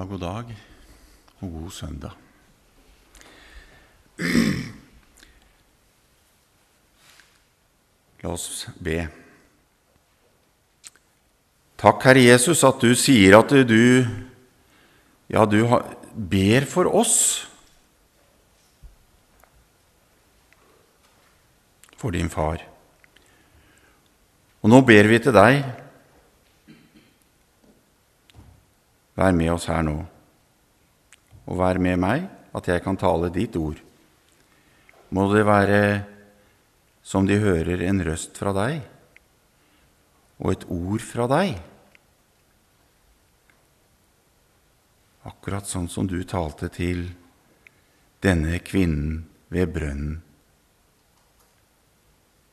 Ja, god dag og god søndag. La oss be. Takk, Herre Jesus, at du sier at du ja, du ber for oss. For din far. Og nå ber vi til deg. Vær med oss her nå, og vær med meg, at jeg kan tale ditt ord. Må det være som de hører en røst fra deg og et ord fra deg. Akkurat sånn som du talte til denne kvinnen ved brønnen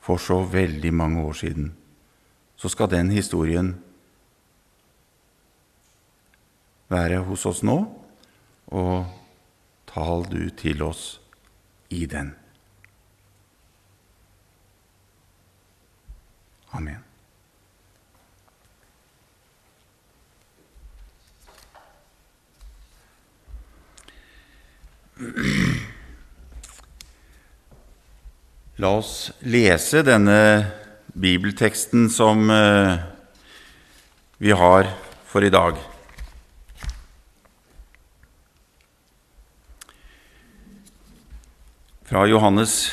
for så veldig mange år siden, så skal den historien være hos oss nå, og tal du til oss i den. Amen. La oss lese denne bibelteksten som eh, vi har for i dag. Fra Johannes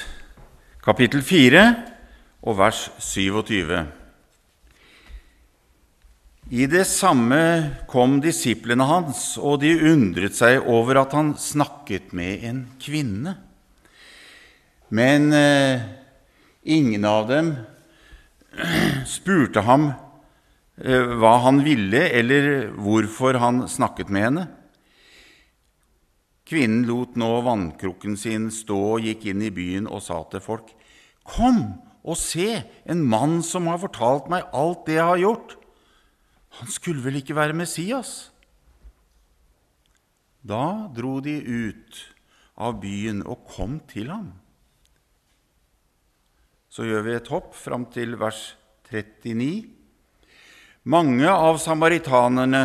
kapittel 4 og vers 27. I det samme kom disiplene hans, og de undret seg over at han snakket med en kvinne. Men eh, ingen av dem spurte ham eh, hva han ville, eller hvorfor han snakket med henne. Kvinnen lot nå vannkrukken sin stå og gikk inn i byen og sa til folk.: Kom og se, en mann som har fortalt meg alt det jeg har gjort. Han skulle vel ikke være Messias? Da dro de ut av byen og kom til ham. Så gjør vi et hopp fram til vers 39. Mange av samaritanerne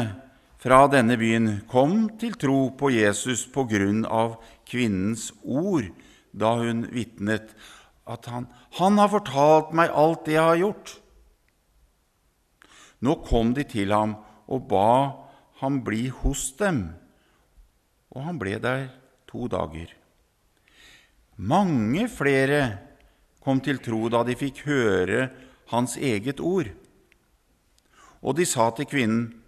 fra denne byen kom til tro på Jesus på grunn av kvinnens ord da hun vitnet at han, han har fortalt meg alt det jeg har gjort. Nå kom de til ham og ba ham bli hos dem, og han ble der to dager. Mange flere kom til tro da de fikk høre hans eget ord. Og de sa til kvinnen,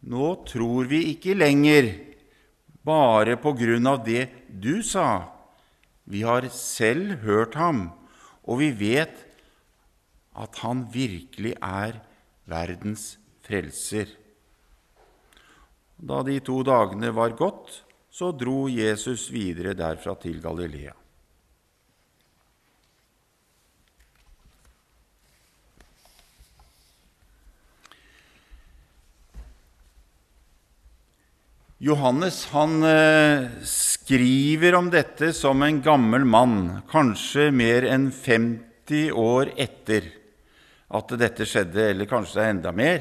Nå tror vi ikke lenger bare på grunn av det du sa. Vi har selv hørt ham, og vi vet at han virkelig er verdens frelser. Da de to dagene var gått, så dro Jesus videre derfra til Galilea. Johannes han eh, skriver om dette som en gammel mann, kanskje mer enn 50 år etter at dette skjedde, eller kanskje det er enda mer.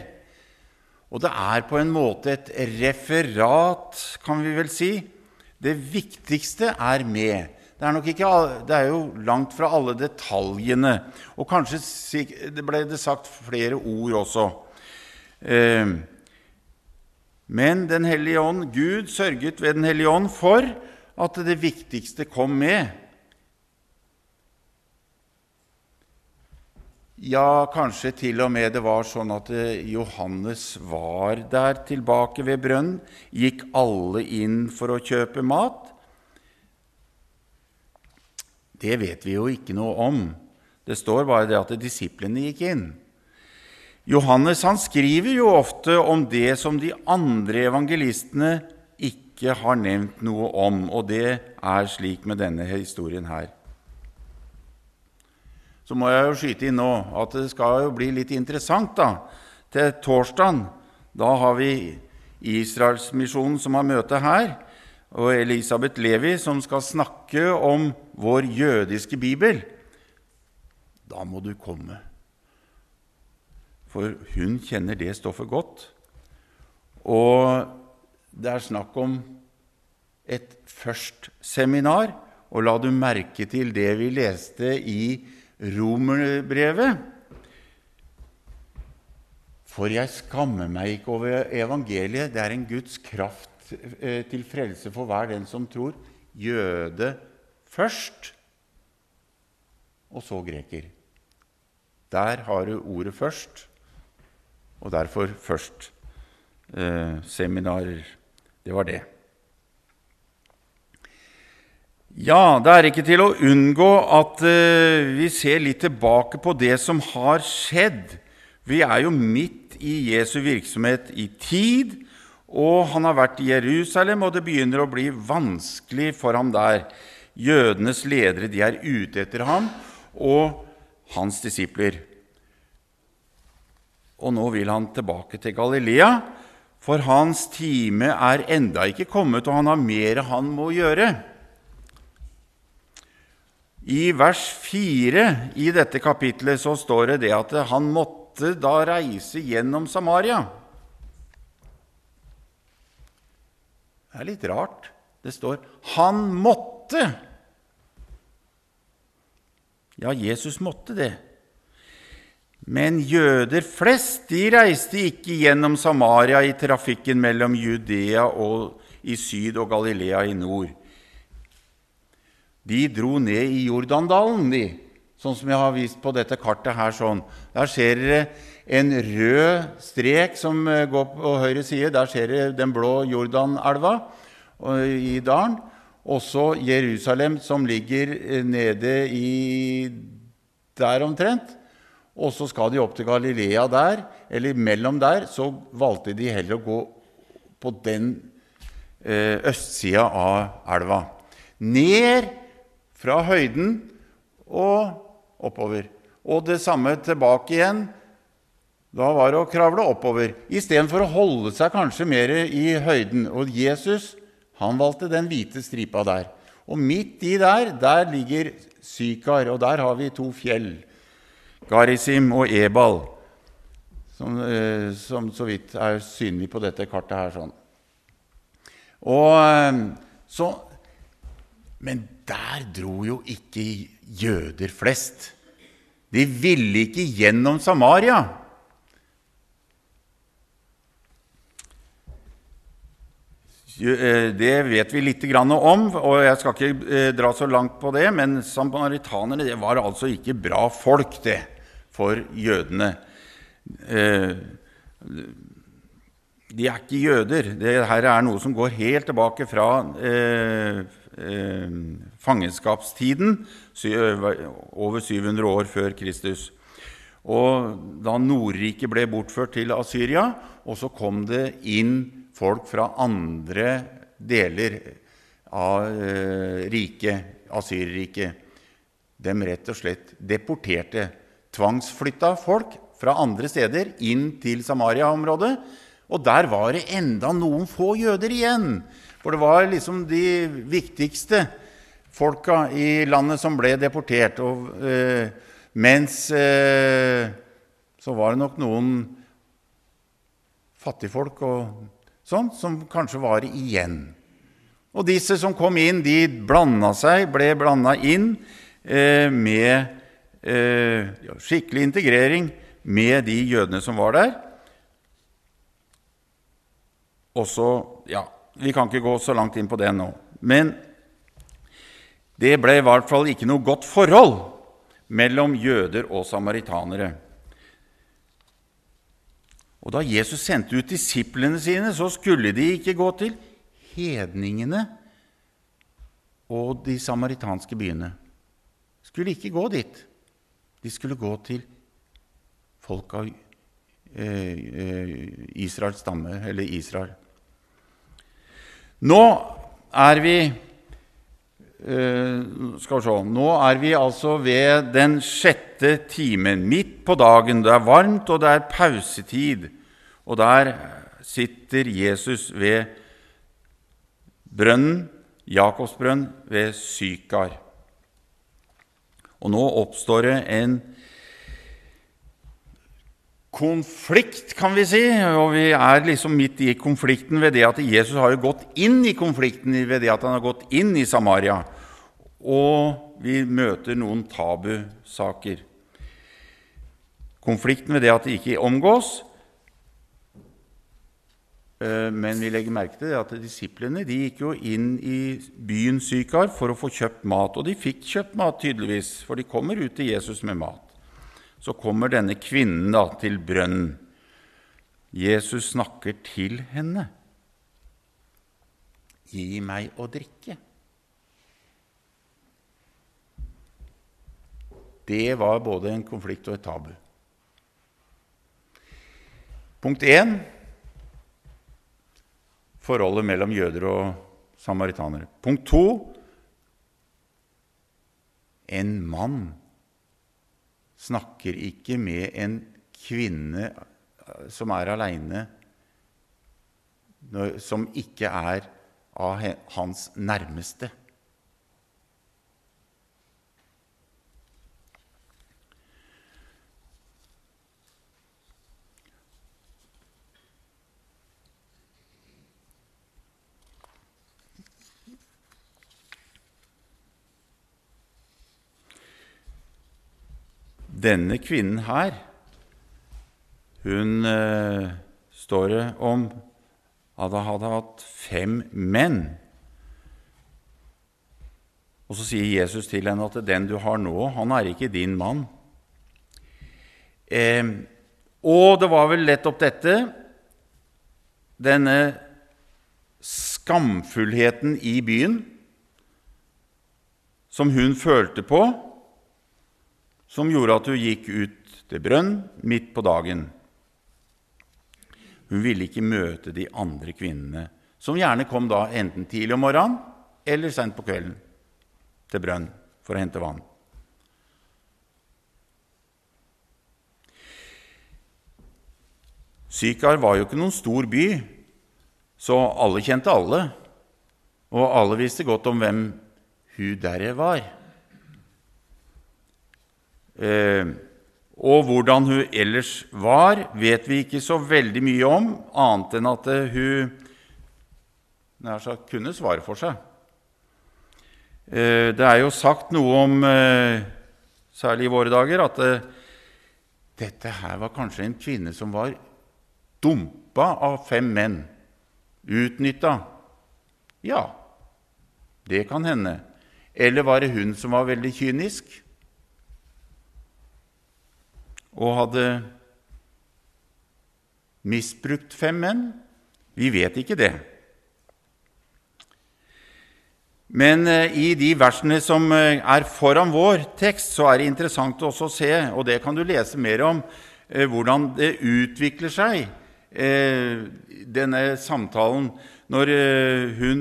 Og det er på en måte et referat, kan vi vel si. Det viktigste er med. Det er, ikke, det er jo langt fra alle detaljene. Og kanskje ble det sagt flere ord også. Eh, men Den hellige ånd, Gud sørget ved Den hellige ånd for at det viktigste kom med. Ja, kanskje til og med det var sånn at Johannes var der tilbake ved brønnen. Gikk alle inn for å kjøpe mat? Det vet vi jo ikke noe om. Det står bare det at disiplene gikk inn. Johannes han skriver jo ofte om det som de andre evangelistene ikke har nevnt noe om, og det er slik med denne historien her. Så må jeg jo skyte inn nå at det skal jo bli litt interessant da, til torsdagen. Da har vi Israelsmisjonen som har møte her, og Elisabeth Levi som skal snakke om vår jødiske bibel. Da må du komme for hun kjenner det stoffet godt. Og det er snakk om et først-seminar. Og la du merke til det vi leste i Romerbrevet? For jeg skammer meg ikke over evangeliet. Det er en Guds kraft eh, til frelse for hver den som tror. Jøde først, og så greker. Der har du ordet først, og derfor først eh, seminarer. Det var det. Ja, det er ikke til å unngå at eh, vi ser litt tilbake på det som har skjedd. Vi er jo midt i Jesu virksomhet i tid, og han har vært i Jerusalem, og det begynner å bli vanskelig for ham der. Jødenes ledere de er ute etter ham og hans disipler. Og nå vil han tilbake til Galilea, for hans time er enda ikke kommet, og han har mer han må gjøre. I vers 4 i dette kapitlet så står det det at han måtte da reise gjennom Samaria. Det er litt rart. Det står 'han måtte'. Ja, Jesus måtte det. Men jøder flest de reiste ikke gjennom Samaria i trafikken mellom Judea i syd og Galilea i nord. De dro ned i Jordandalen, de, sånn som jeg har vist på dette kartet her. sånn. Der ser dere en rød strek som eh, går på høyre side. Der ser dere den blå Jordanelva i dalen. Også Jerusalem, som ligger eh, nede i der omtrent. Og så skal de opp til Galilea der, eller mellom der. Så valgte de heller å gå på den eh, østsida av elva. Ned fra høyden og oppover. Og det samme tilbake igjen. Da var det å kravle oppover istedenfor å holde seg kanskje mer i høyden. Og Jesus han valgte den hvite stripa der. Og midt i der der ligger Sykar, og der har vi to fjell. Garisim og Ebal, som, eh, som så vidt er synlig på dette kartet her. sånn. Og eh, så, Men der dro jo ikke jøder flest. De ville ikke gjennom Samaria. Eh, det vet vi litt om, og jeg skal ikke dra så langt på det. Men samaritanerne det var altså ikke bra folk, det, for jødene. Eh, de er ikke jøder. Dette er noe som går helt tilbake fra fangenskapstiden, over 700 år før Kristus. Og da Nordriket ble bortført til Asyria, og så kom det inn folk fra andre deler av eh, riket, Asyrriket. De rett og slett deporterte, tvangsflytta folk fra andre steder inn til Samaria-området. Og der var det enda noen få jøder igjen. For det var liksom de viktigste folka i landet som ble deportert. Og, eh, mens eh, så var det nok noen fattigfolk og sånn, som kanskje var igjen. Og disse som kom inn, de blanda seg, ble blanda inn eh, med skikkelig integrering med de jødene som var der. Også Ja, vi kan ikke gå så langt inn på det nå. Men det ble i hvert fall ikke noe godt forhold mellom jøder og samaritanere. Og da Jesus sendte ut disiplene sine, så skulle de ikke gå til hedningene og de samaritanske byene. Skulle ikke gå dit. De skulle gå til folk av eh, eh, Israels stamme, eller Israel. Nå er vi eh, skal vi se, Nå er vi altså ved den sjette timen, midt på dagen. Det er varmt, og det er pausetid. Og der sitter Jesus ved brønnen, Jakobs brønn, ved Sykar. Og nå oppstår det en konflikt, kan vi si. Og vi er liksom midt i konflikten ved det at Jesus har jo gått inn i konflikten ved det at han har gått inn i Samaria. Og vi møter noen tabusaker. Konflikten ved det at de ikke omgås. Eh, men vi legger merke til at disiplene de gikk jo inn i byen Sykar for å få kjøpt mat. Og de fikk kjøpt mat, tydeligvis, for de kommer ut til Jesus med mat så kommer denne kvinnen da til brønnen. Jesus snakker til henne. Gi meg å drikke. Det var både en konflikt og et tabu. Punkt én forholdet mellom jøder og samaritanere. Punkt to en mann snakker ikke med en kvinne eh, som er aleine, som ikke er av hans nærmeste. Denne kvinnen her, hun eh, står det om at hun hadde hatt fem menn. Og så sier Jesus til henne at 'den du har nå, han er ikke din mann'. Eh, og det var vel nettopp dette, denne skamfullheten i byen, som hun følte på som gjorde at hun gikk ut til brønn midt på dagen. Hun ville ikke møte de andre kvinnene, som gjerne kom da enten tidlig om morgenen eller sent på kvelden til brønn for å hente vann. Sykar var jo ikke noen stor by, så alle kjente alle, og alle visste godt om hvem hun der var. Eh, og hvordan hun ellers var, vet vi ikke så veldig mye om, annet enn at eh, hun nær sagt kunne svare for seg. Eh, det er jo sagt noe om, særlig i våre dager, at dette her var kanskje en kvinne som var dumpa av fem menn. Utnytta. Ja, det kan hende. Eller var det hun som var veldig kynisk? Og hadde misbrukt fem menn? Vi vet ikke det. Men eh, i de versene som eh, er foran vår tekst, så er det interessant også å se, og det kan du lese mer om, eh, hvordan det utvikler seg, denne samtalen. Når, hun,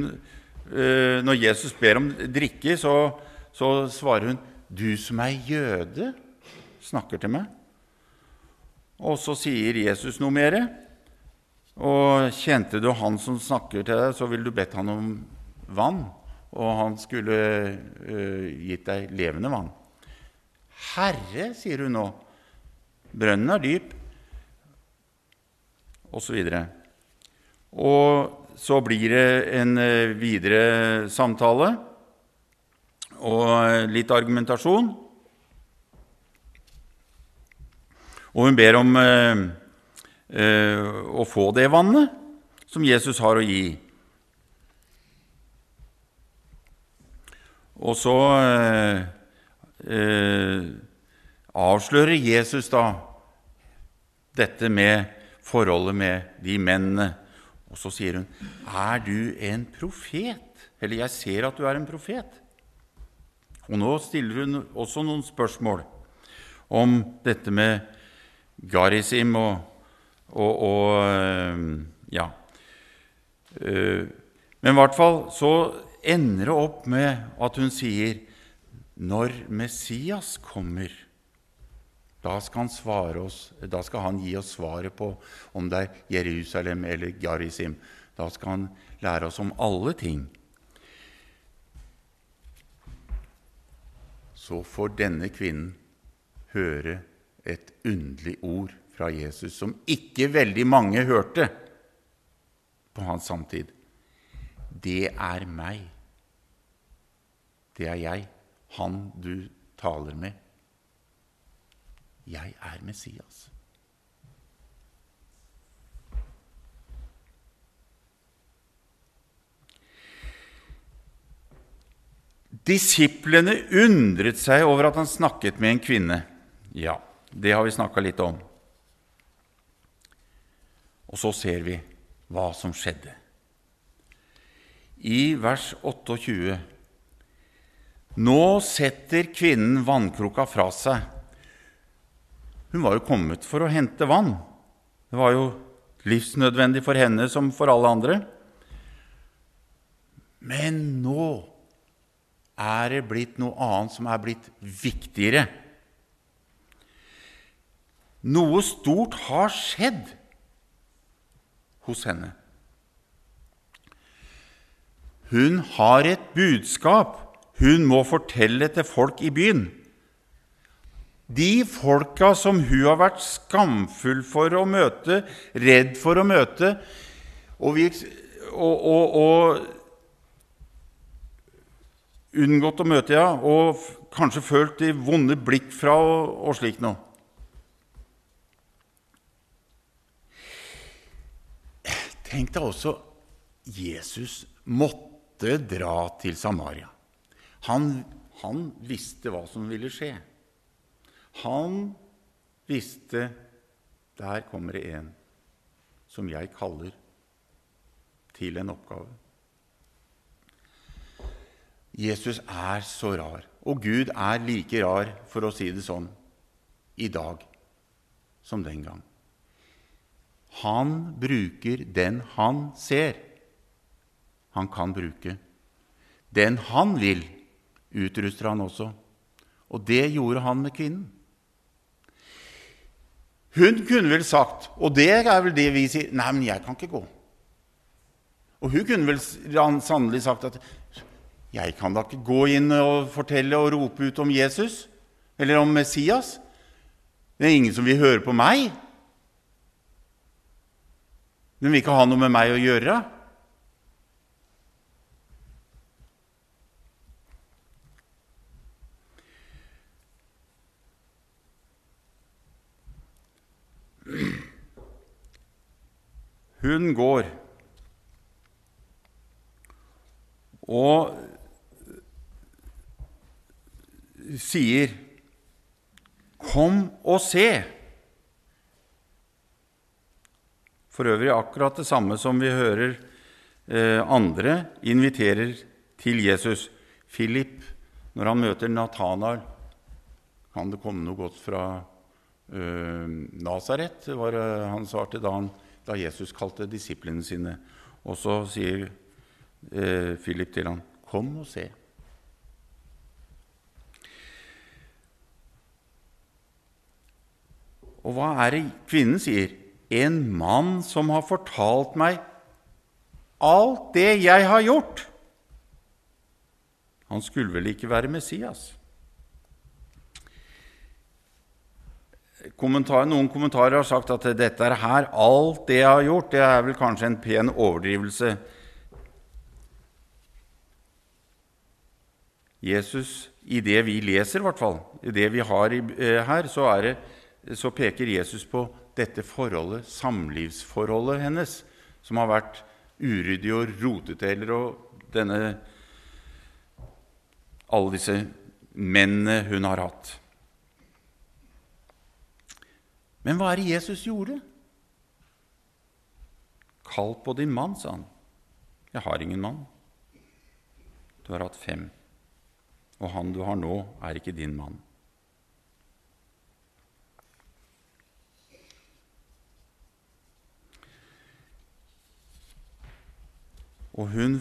når Jesus ber om drikke, så, så svarer hun, 'Du som er jøde, snakker til meg.' Og så sier Jesus noe mer. Og kjente du han som snakker til deg, så ville du bedt han om vann, og han skulle uh, gitt deg levende vann. Herre, sier hun nå, brønnen er dyp, og så videre. Og så blir det en uh, videre samtale og litt argumentasjon. Og hun ber om eh, eh, å få det vannet som Jesus har å gi. Og så eh, eh, avslører Jesus da dette med forholdet med de mennene. Og så sier hun, 'Er du en profet?' Eller 'Jeg ser at du er en profet'. Og nå stiller hun også noen spørsmål om dette med Garisim og, og, og eh, Ja. Eh, men i hvert fall så ender det opp med at hun sier når Messias kommer, da skal han, svare oss, da skal han gi oss svaret på om det er Jerusalem eller Garisim. Da skal han lære oss om alle ting. Så får denne kvinnen høre et underlig ord fra Jesus som ikke veldig mange hørte på hans samtid. Det er meg. Det er jeg, han du taler med. Jeg er Messias. Disiplene undret seg over at han snakket med en kvinne. Ja, det har vi snakka litt om. Og så ser vi hva som skjedde. I vers 28 Nå setter kvinnen vannkroka fra seg. Hun var jo kommet for å hente vann. Det var jo livsnødvendig for henne som for alle andre. Men nå er det blitt noe annet som er blitt viktigere. Noe stort har skjedd hos henne. Hun har et budskap hun må fortelle til folk i byen. De folka som hun har vært skamfull for å møte, redd for å møte, og, vi, og, og, og unngått å møte, ja, og kanskje følt de vonde blikk fra og, og slikt noe. Tenk deg også Jesus måtte dra til Samaria. Han, han visste hva som ville skje. Han visste der kommer det en som jeg kaller til en oppgave. Jesus er så rar, og Gud er like rar, for å si det sånn, i dag som den gang. Han bruker den han ser. Han kan bruke. Den han vil, utruster han også. Og det gjorde han med kvinnen. Hun kunne vel sagt, og det er vel det vi sier, 'Nei, men jeg kan ikke gå'. Og hun kunne vel sannelig sagt at jeg kan da ikke gå inn og fortelle og rope ut om Jesus eller om Messias. Det er ingen som vil høre på meg. Den vil ikke ha noe med meg å gjøre. Hun går. Og sier 'Kom og se'. For øvrig akkurat det samme som vi hører eh, andre inviterer til Jesus. Philip, når han møter Nathanael, kan det komme noe godt fra eh, Nasaret, var det han svarte da, han, da Jesus kalte disiplene sine. Og så sier eh, Philip til ham, 'Kom og se'. Og hva er det kvinnen sier? En mann som har fortalt meg alt det jeg har gjort. Han skulle vel ikke være Messias? Kommentar, noen kommentarer har sagt at dette er her, alt det jeg har gjort, det er vel kanskje en pen overdrivelse. Jesus, i det vi leser, i hvert fall, i det vi har eh, her, så det så peker Jesus på dette forholdet, samlivsforholdet hennes, som har vært uryddig og rotete, eller og denne Alle disse mennene hun har hatt. Men hva er det Jesus gjorde? Kall på din mann, sa han. Jeg har ingen mann. Du har hatt fem, og han du har nå, er ikke din mann. Og hun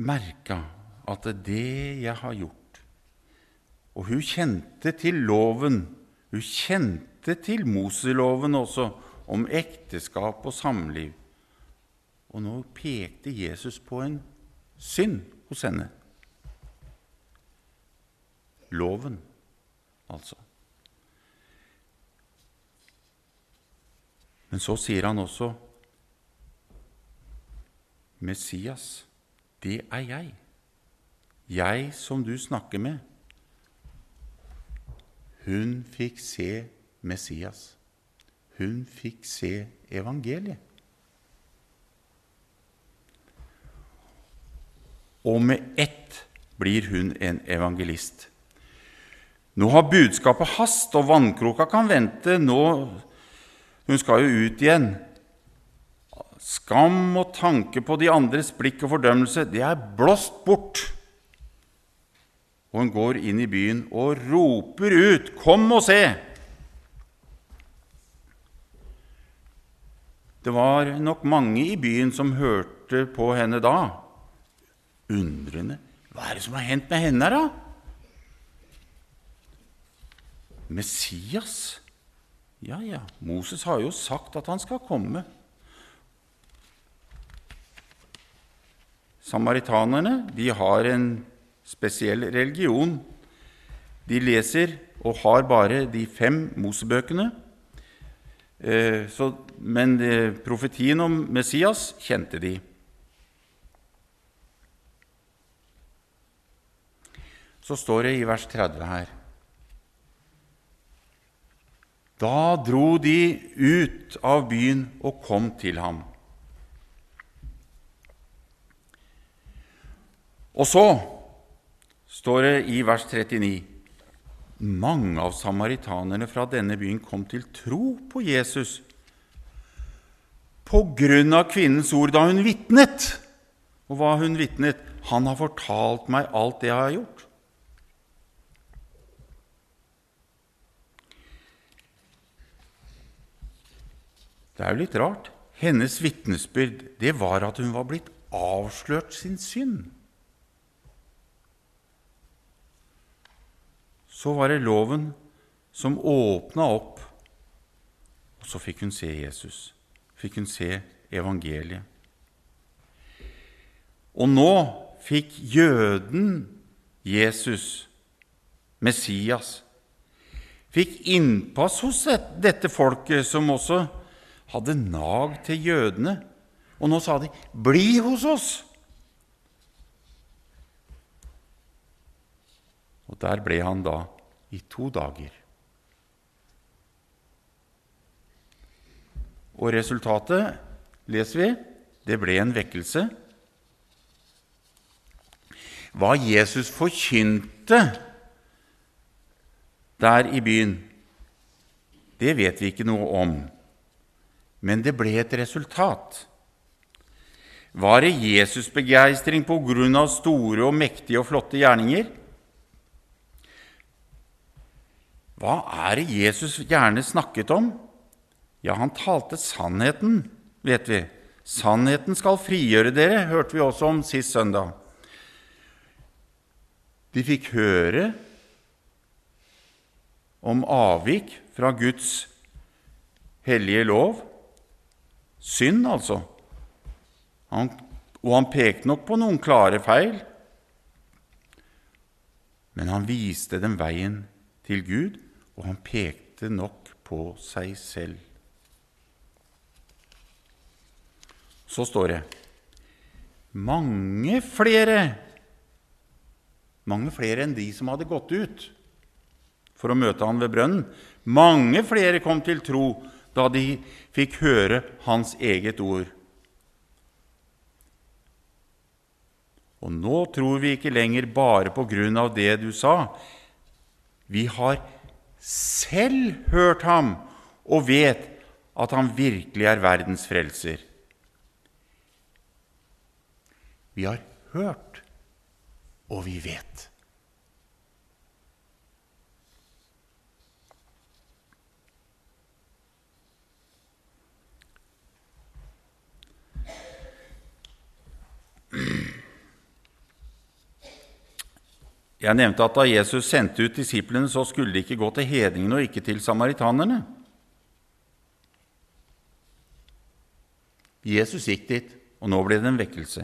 merka at det jeg har gjort Og hun kjente til loven. Hun kjente til Moseloven også, om ekteskap og samliv. Og nå pekte Jesus på en synd hos henne. Loven, altså. Men så sier han også Messias, det er jeg. Jeg som du snakker med. Hun fikk se Messias. Hun fikk se evangeliet. Og med ett blir hun en evangelist. Nå har budskapet hast, og vannkroka kan vente. Nå, Hun skal jo ut igjen. Skam og tanke på de andres blikk og fordømmelse, det er blåst bort. Og hun går inn i byen og roper ut, 'Kom og se!' Det var nok mange i byen som hørte på henne da, undrende. Hva er det som har hendt med henne, da? Messias? Ja, ja, Moses har jo sagt at han skal komme. Samaritanerne de har en spesiell religion. De leser og har bare de fem Mosebøkene. Eh, men eh, profetien om Messias kjente de. Så står det i vers 30 her Da dro de ut av byen og kom til ham. Og så står det i vers 39 mange av samaritanerne fra denne byen kom til tro på Jesus på grunn av kvinnens ord da hun vitnet. Og hva hun vitnet? Han har fortalt meg alt det jeg har gjort. Det er jo litt rart. Hennes vitnesbyrd det var at hun var blitt avslørt sin synd. Så var det loven som åpna opp, og så fikk hun se Jesus. Fikk hun se evangeliet. Og nå fikk jøden Jesus, Messias, fikk innpass hos dette folket, som også hadde nag til jødene. Og nå sa de, 'Bli hos oss'. Og der ble han da i to dager. Og resultatet, leser vi, det ble en vekkelse. Hva Jesus forkynte der i byen, det vet vi ikke noe om, men det ble et resultat. Var det Jesusbegeistring på grunn av store og mektige og flotte gjerninger? Hva er det Jesus gjerne snakket om? Ja, han talte sannheten, vet vi. Sannheten skal frigjøre dere, hørte vi også om sist søndag. De fikk høre om avvik fra Guds hellige lov. Synd, altså. Han, og han pekte nok på noen klare feil, men han viste dem veien til Gud og han pekte nok på seg selv. Så står det mange flere mange flere enn de som hadde gått ut for å møte han ved brønnen. Mange flere kom til tro da de fikk høre hans eget ord. Og nå tror vi ikke lenger bare på grunn av det du sa. Vi har selv hørt ham og vet at han virkelig er verdens frelser. Vi har hørt, og vi vet. Jeg nevnte at da Jesus sendte ut disiplene, så skulle de ikke gå til hedningene og ikke til samaritanerne. Jesus gikk dit, og nå ble det en vekkelse.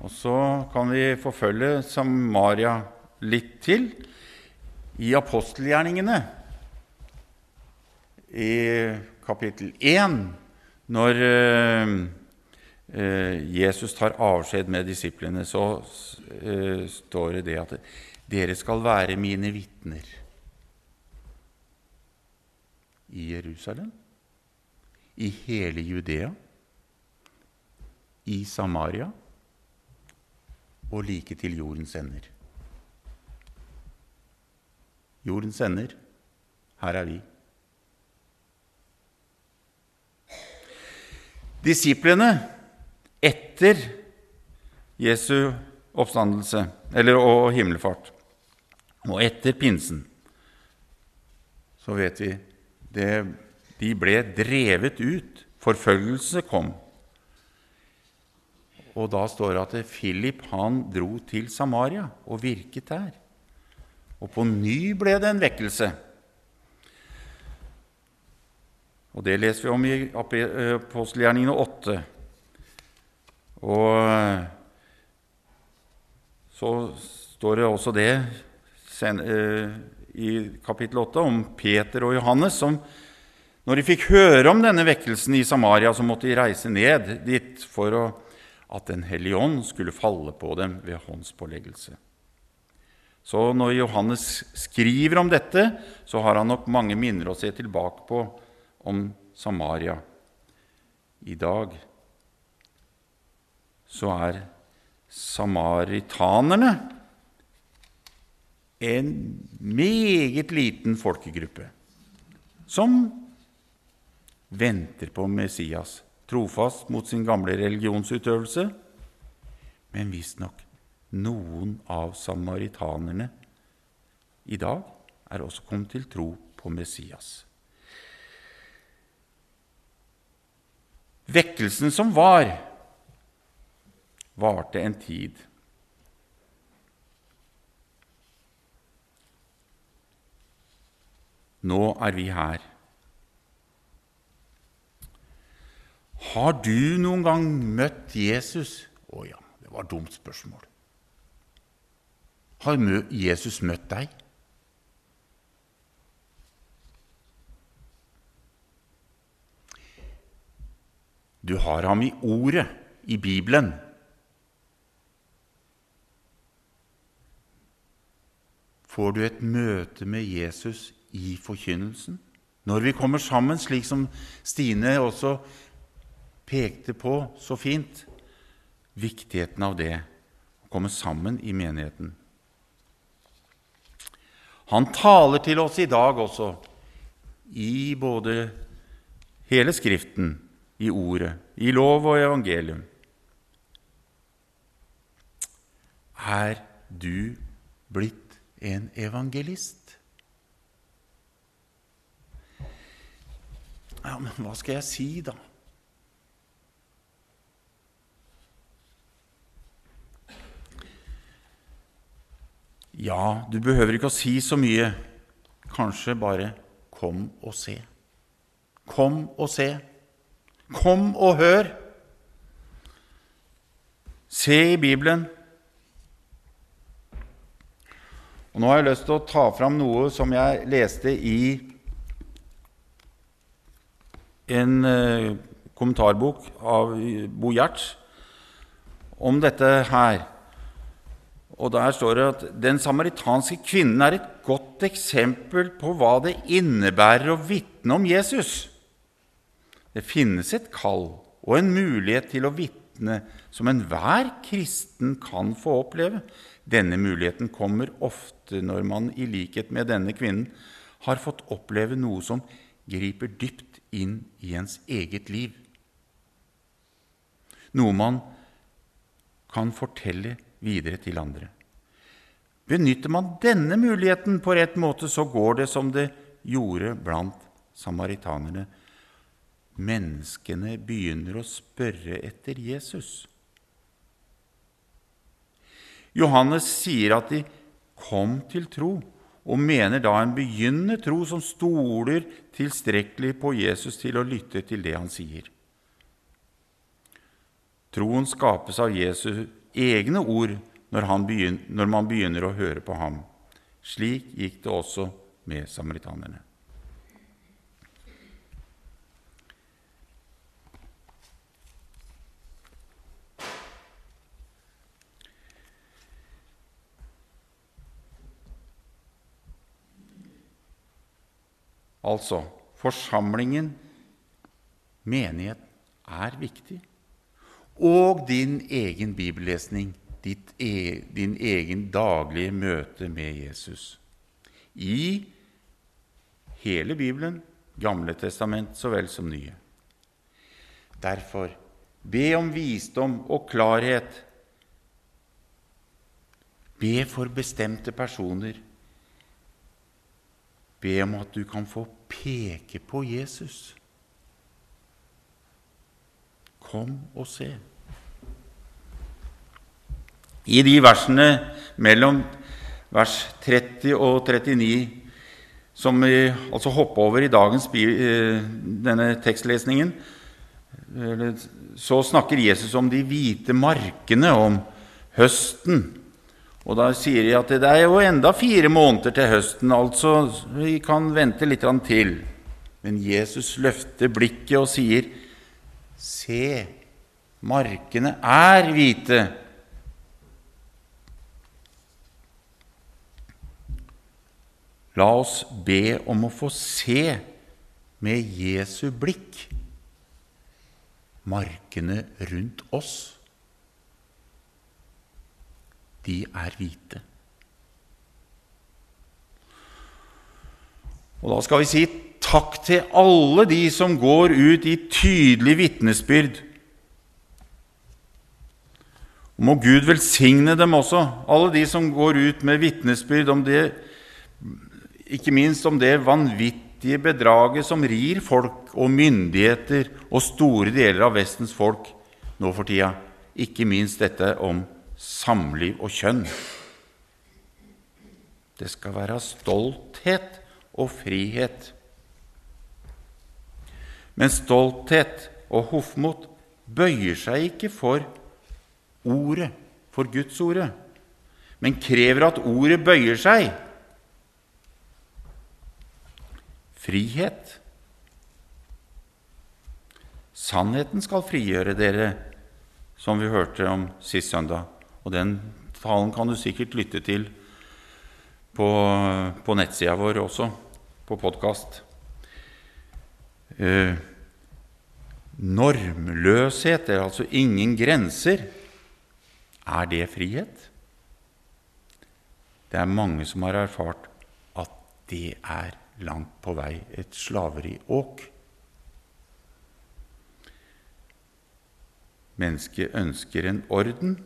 Og så kan vi forfølge Samaria litt til i apostelgjerningene. i kapittel 1, når eh, Jesus tar avskjed med disiplene, så eh, står det det at dere skal være mine vitner i Jerusalem, i hele Judea, i Samaria og like til jordens ender. Jordens ender, her er vi. Disiplene etter Jesu oppstandelse eller, og himmelfart og etter pinsen, så vet vi det, de ble drevet ut. Forfølgelse kom. Og da står det at Philip han dro til Samaria og virket der. Og på ny ble det en vekkelse. Og det leser vi om i apostelgjerningene 8. Og så står det også det eh, i kapittel 8 om Peter og Johannes som når de fikk høre om denne vekkelsen i Samaria, så måtte de reise ned dit for å, at Den hellige ånd skulle falle på dem ved håndspåleggelse. Så når Johannes skriver om dette, så har han nok mange minner å se tilbake på om Samaria. I dag så er samaritanerne en meget liten folkegruppe som venter på Messias, trofast mot sin gamle religionsutøvelse. Men visstnok noen av samaritanerne i dag er også kommet til tro på Messias. Vekkelsen som var, varte en tid. Nå er vi her. Har du noen gang møtt Jesus? Å ja, det var et dumt spørsmål. Har Jesus møtt deg? Du har ham i ordet, i Bibelen. Får du et møte med Jesus i forkynnelsen? Når vi kommer sammen, slik som Stine også pekte på så fint, viktigheten av det, å komme sammen i menigheten. Han taler til oss i dag også, i både hele Skriften i Ordet, i lov og evangelium. Er du blitt en evangelist? Ja, men hva skal jeg si, da? Ja, du behøver ikke å si så mye. Kanskje bare 'kom og se'. Kom og se. Kom og hør! Se i Bibelen. Og Nå har jeg lyst til å ta fram noe som jeg leste i en eh, kommentarbok av Bo Gjerts om dette her. Og Der står det at den samaritanske kvinnen er et godt eksempel på hva det innebærer å vitne om Jesus. Det finnes et kall og en mulighet til å vitne som enhver kristen kan få oppleve. Denne muligheten kommer ofte når man i likhet med denne kvinnen har fått oppleve noe som griper dypt inn i ens eget liv. Noe man kan fortelle videre til andre. Benytter man denne muligheten på rett måte, så går det som det gjorde blant samaritanerne menneskene begynner å spørre etter Jesus. Johannes sier at de kom til tro, og mener da en begynnende tro som stoler tilstrekkelig på Jesus til å lytte til det han sier. Troen skapes av Jesus egne ord når, begynner, når man begynner å høre på ham. Slik gikk det også med samaritanerne. Altså forsamlingen, menigheten, er viktig. Og din egen bibellesning, e, din egen daglige møte med Jesus. I hele Bibelen, Gamle testament så vel som Nye. Derfor be om visdom og klarhet. Be for bestemte personer. Be om at du kan få peke på Jesus. Kom og se. I de versene mellom vers 30 og 39, som vi altså hopper over i dagens eh, denne tekstlesningen, så snakker Jesus om de hvite markene, om høsten. Og da sier de at det er jo enda fire måneder til høsten, altså vi kan vente litt til. Men Jesus løfter blikket og sier, Se, markene er hvite. La oss be om å få se med Jesu blikk markene rundt oss. De er hvite. Og da skal vi si takk til alle de som går ut i tydelig vitnesbyrd. Må Gud velsigne dem også, alle de som går ut med vitnesbyrd om det, ikke minst om det vanvittige bedraget som rir folk og myndigheter og store deler av Vestens folk nå for tida. Ikke minst dette om samliv og kjønn. Det skal være stolthet og frihet. Men stolthet og hoffmot bøyer seg ikke for ordet, for Guds ordet, men krever at ordet bøyer seg. Frihet. Sannheten skal frigjøre dere, som vi hørte om sist søndag. Og den talen kan du sikkert lytte til på, på nettsida vår også, på podkast. Eh, normløshet, er altså ingen grenser, er det frihet? Det er mange som har erfart at det er langt på vei et slaveriåk. Mennesket ønsker en orden,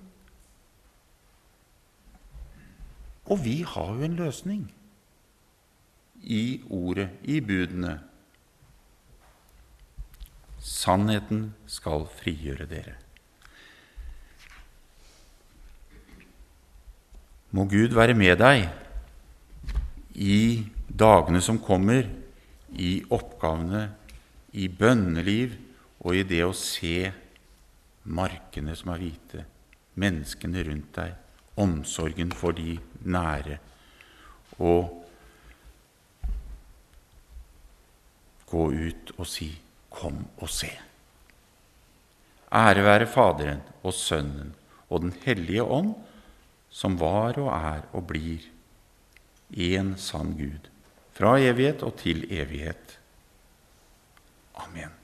og vi har jo en løsning i ordet, i budene. Sannheten skal frigjøre dere. Må Gud være med deg i dagene som kommer, i oppgavene, i bønneliv og i det å se markene som er hvite, menneskene rundt deg, omsorgen for de nære, og gå ut og si Kom og se. Ære være Faderen og Sønnen og Den hellige ånd, som var og er og blir én sann Gud, fra evighet og til evighet. Amen.